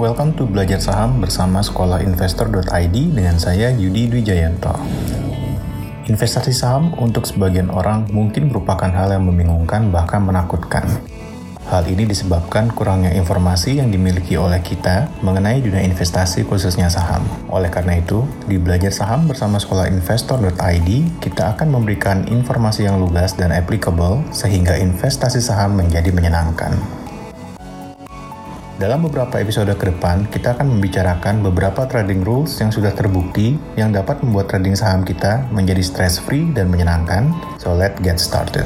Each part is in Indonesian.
welcome to Belajar Saham bersama Sekolah Investor.id dengan saya Yudi Dwi Jayanto. Investasi saham untuk sebagian orang mungkin merupakan hal yang membingungkan bahkan menakutkan. Hal ini disebabkan kurangnya informasi yang dimiliki oleh kita mengenai dunia investasi khususnya saham. Oleh karena itu, di Belajar Saham bersama Sekolah Investor.id, kita akan memberikan informasi yang lugas dan applicable sehingga investasi saham menjadi menyenangkan. Dalam beberapa episode ke depan, kita akan membicarakan beberapa trading rules yang sudah terbukti yang dapat membuat trading saham kita menjadi stress-free dan menyenangkan. So let's get started.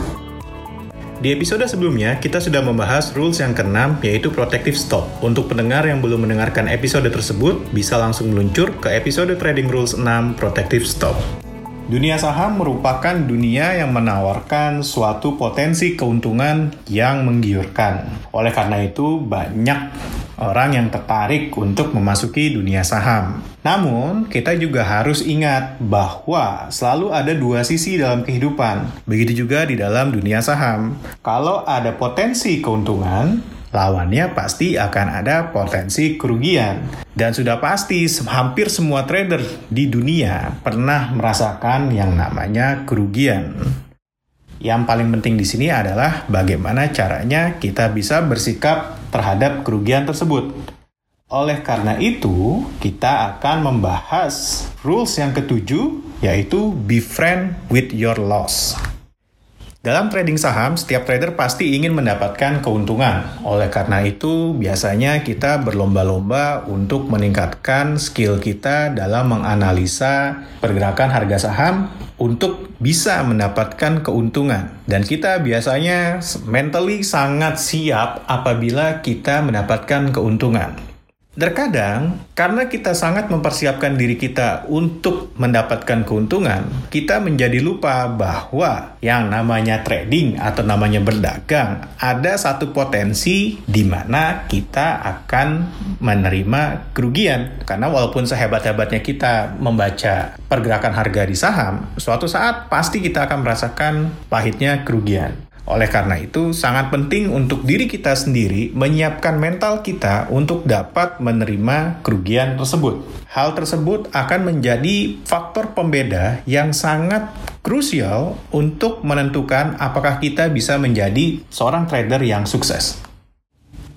Di episode sebelumnya, kita sudah membahas rules yang keenam, yaitu protective stop. Untuk pendengar yang belum mendengarkan episode tersebut, bisa langsung meluncur ke episode Trading Rules 6 Protective Stop. Dunia saham merupakan dunia yang menawarkan suatu potensi keuntungan yang menggiurkan. Oleh karena itu, banyak orang yang tertarik untuk memasuki dunia saham. Namun, kita juga harus ingat bahwa selalu ada dua sisi dalam kehidupan. Begitu juga di dalam dunia saham. Kalau ada potensi keuntungan, lawannya pasti akan ada potensi kerugian. Dan sudah pasti hampir semua trader di dunia pernah merasakan yang namanya kerugian. Yang paling penting di sini adalah bagaimana caranya kita bisa bersikap terhadap kerugian tersebut. Oleh karena itu, kita akan membahas rules yang ketujuh, yaitu be friend with your loss. Dalam trading saham, setiap trader pasti ingin mendapatkan keuntungan. Oleh karena itu, biasanya kita berlomba-lomba untuk meningkatkan skill kita dalam menganalisa pergerakan harga saham untuk bisa mendapatkan keuntungan. Dan kita biasanya mentally sangat siap apabila kita mendapatkan keuntungan. Terkadang, karena kita sangat mempersiapkan diri kita untuk mendapatkan keuntungan, kita menjadi lupa bahwa yang namanya trading atau namanya berdagang ada satu potensi di mana kita akan menerima kerugian. Karena walaupun sehebat-hebatnya kita membaca pergerakan harga di saham, suatu saat pasti kita akan merasakan pahitnya kerugian. Oleh karena itu, sangat penting untuk diri kita sendiri menyiapkan mental kita untuk dapat menerima kerugian tersebut. Hal tersebut akan menjadi faktor pembeda yang sangat krusial untuk menentukan apakah kita bisa menjadi seorang trader yang sukses.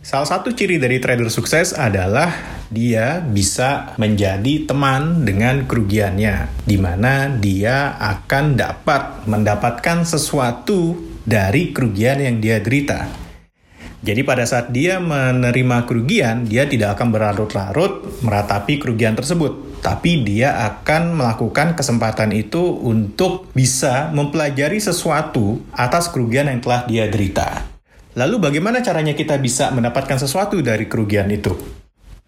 Salah satu ciri dari trader sukses adalah dia bisa menjadi teman dengan kerugiannya, di mana dia akan dapat mendapatkan sesuatu dari kerugian yang dia derita. Jadi pada saat dia menerima kerugian, dia tidak akan berlarut-larut meratapi kerugian tersebut, tapi dia akan melakukan kesempatan itu untuk bisa mempelajari sesuatu atas kerugian yang telah dia derita. Lalu bagaimana caranya kita bisa mendapatkan sesuatu dari kerugian itu?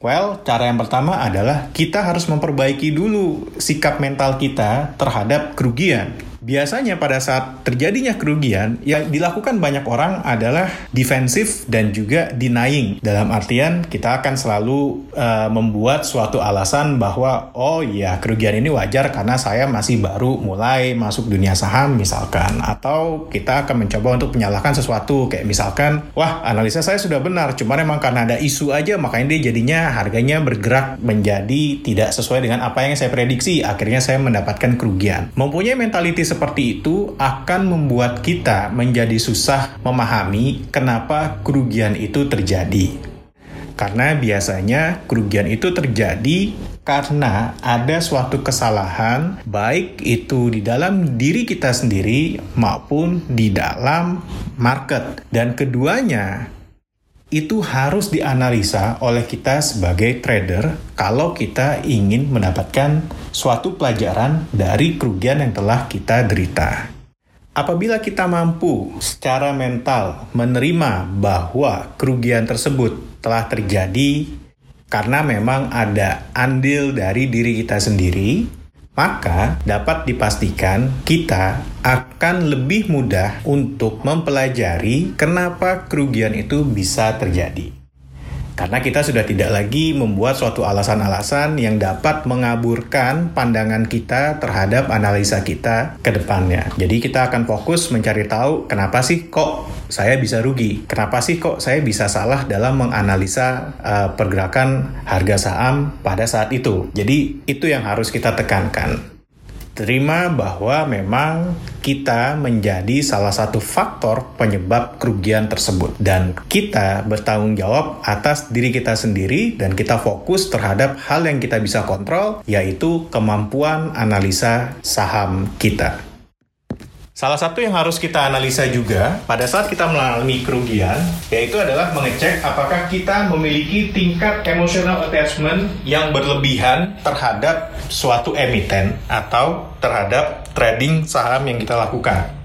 Well, cara yang pertama adalah kita harus memperbaiki dulu sikap mental kita terhadap kerugian. Biasanya pada saat terjadinya kerugian, yang dilakukan banyak orang adalah defensif dan juga denying. Dalam artian kita akan selalu uh, membuat suatu alasan bahwa oh ya kerugian ini wajar karena saya masih baru mulai masuk dunia saham misalkan. Atau kita akan mencoba untuk menyalahkan sesuatu kayak misalkan wah analisa saya sudah benar cuma memang karena ada isu aja makanya dia jadinya harganya bergerak menjadi tidak sesuai dengan apa yang saya prediksi. Akhirnya saya mendapatkan kerugian. Mempunyai mentalitas seperti itu akan membuat kita menjadi susah memahami kenapa kerugian itu terjadi. Karena biasanya kerugian itu terjadi karena ada suatu kesalahan, baik itu di dalam diri kita sendiri maupun di dalam market, dan keduanya itu harus dianalisa oleh kita sebagai trader kalau kita ingin mendapatkan suatu pelajaran dari kerugian yang telah kita derita. Apabila kita mampu secara mental menerima bahwa kerugian tersebut telah terjadi karena memang ada andil dari diri kita sendiri, maka dapat dipastikan kita akan lebih mudah untuk mempelajari kenapa kerugian itu bisa terjadi. Karena kita sudah tidak lagi membuat suatu alasan-alasan yang dapat mengaburkan pandangan kita terhadap analisa kita ke depannya. Jadi kita akan fokus mencari tahu kenapa sih kok saya bisa rugi? Kenapa sih kok saya bisa salah dalam menganalisa uh, pergerakan harga saham pada saat itu? Jadi itu yang harus kita tekankan terima bahwa memang kita menjadi salah satu faktor penyebab kerugian tersebut dan kita bertanggung jawab atas diri kita sendiri dan kita fokus terhadap hal yang kita bisa kontrol yaitu kemampuan analisa saham kita. Salah satu yang harus kita analisa juga pada saat kita mengalami kerugian, yaitu adalah mengecek apakah kita memiliki tingkat emotional attachment yang berlebihan terhadap suatu emiten atau terhadap trading saham yang kita lakukan.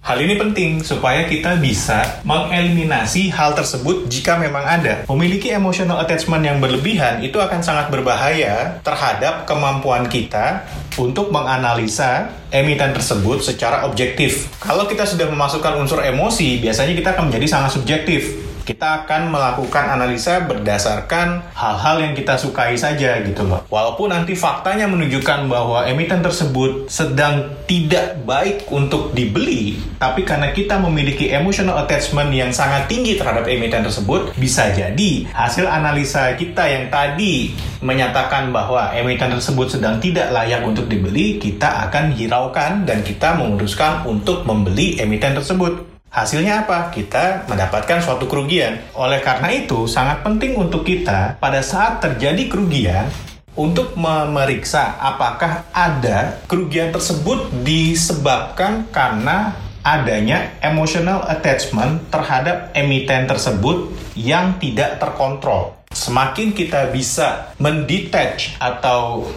Hal ini penting supaya kita bisa mengeliminasi hal tersebut jika memang ada. Memiliki emotional attachment yang berlebihan itu akan sangat berbahaya terhadap kemampuan kita untuk menganalisa emiten tersebut secara objektif. Kalau kita sudah memasukkan unsur emosi, biasanya kita akan menjadi sangat subjektif kita akan melakukan analisa berdasarkan hal-hal yang kita sukai saja gitu loh. Walaupun nanti faktanya menunjukkan bahwa emiten tersebut sedang tidak baik untuk dibeli, tapi karena kita memiliki emotional attachment yang sangat tinggi terhadap emiten tersebut, bisa jadi hasil analisa kita yang tadi menyatakan bahwa emiten tersebut sedang tidak layak untuk dibeli, kita akan hiraukan dan kita memutuskan untuk membeli emiten tersebut. Hasilnya apa? Kita mendapatkan suatu kerugian. Oleh karena itu, sangat penting untuk kita pada saat terjadi kerugian untuk memeriksa apakah ada kerugian tersebut disebabkan karena adanya emotional attachment terhadap emiten tersebut yang tidak terkontrol. Semakin kita bisa mendetach atau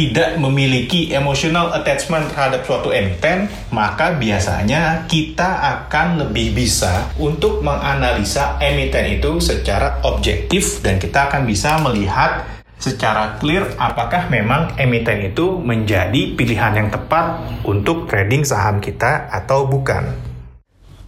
tidak memiliki emotional attachment terhadap suatu emiten, maka biasanya kita akan lebih bisa untuk menganalisa emiten itu secara objektif dan kita akan bisa melihat secara clear apakah memang emiten itu menjadi pilihan yang tepat untuk trading saham kita atau bukan.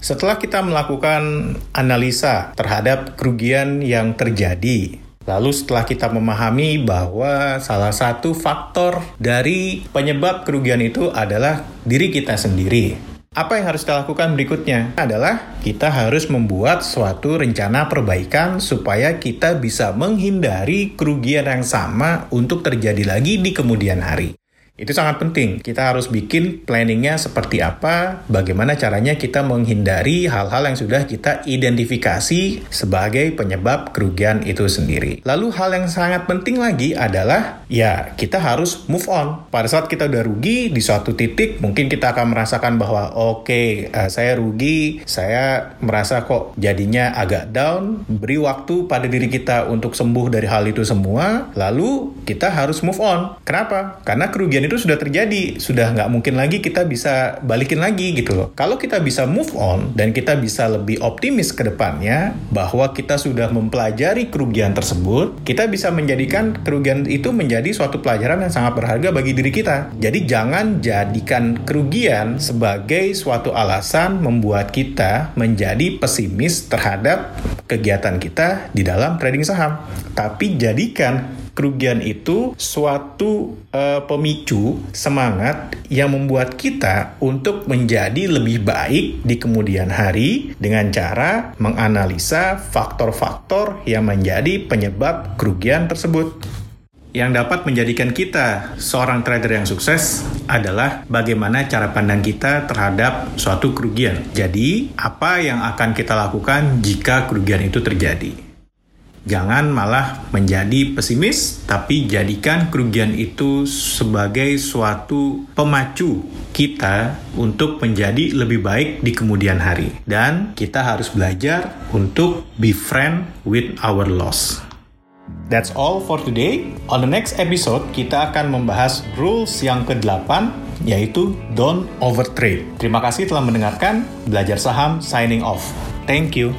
Setelah kita melakukan analisa terhadap kerugian yang terjadi Lalu setelah kita memahami bahwa salah satu faktor dari penyebab kerugian itu adalah diri kita sendiri. Apa yang harus kita lakukan berikutnya adalah kita harus membuat suatu rencana perbaikan supaya kita bisa menghindari kerugian yang sama untuk terjadi lagi di kemudian hari. Itu sangat penting. Kita harus bikin planningnya seperti apa, bagaimana caranya kita menghindari hal-hal yang sudah kita identifikasi sebagai penyebab kerugian itu sendiri. Lalu hal yang sangat penting lagi adalah ya kita harus move on. Pada saat kita udah rugi di suatu titik, mungkin kita akan merasakan bahwa oke okay, eh, saya rugi, saya merasa kok jadinya agak down. Beri waktu pada diri kita untuk sembuh dari hal itu semua. Lalu kita harus move on. Kenapa? Karena kerugian kejadian itu sudah terjadi, sudah nggak mungkin lagi kita bisa balikin lagi gitu loh. Kalau kita bisa move on dan kita bisa lebih optimis ke depannya bahwa kita sudah mempelajari kerugian tersebut, kita bisa menjadikan kerugian itu menjadi suatu pelajaran yang sangat berharga bagi diri kita. Jadi jangan jadikan kerugian sebagai suatu alasan membuat kita menjadi pesimis terhadap kegiatan kita di dalam trading saham. Tapi jadikan kerugian itu suatu uh, pemicu semangat yang membuat kita untuk menjadi lebih baik di kemudian hari dengan cara menganalisa faktor-faktor yang menjadi penyebab kerugian tersebut. Yang dapat menjadikan kita seorang trader yang sukses adalah bagaimana cara pandang kita terhadap suatu kerugian. Jadi, apa yang akan kita lakukan jika kerugian itu terjadi? Jangan malah menjadi pesimis, tapi jadikan kerugian itu sebagai suatu pemacu kita untuk menjadi lebih baik di kemudian hari. Dan kita harus belajar untuk be friend with our loss. That's all for today. On the next episode, kita akan membahas rules yang ke-8, yaitu don't overtrade. Terima kasih telah mendengarkan. Belajar saham signing off. Thank you.